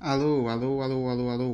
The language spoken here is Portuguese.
Alô, alô, alô, alô, alô.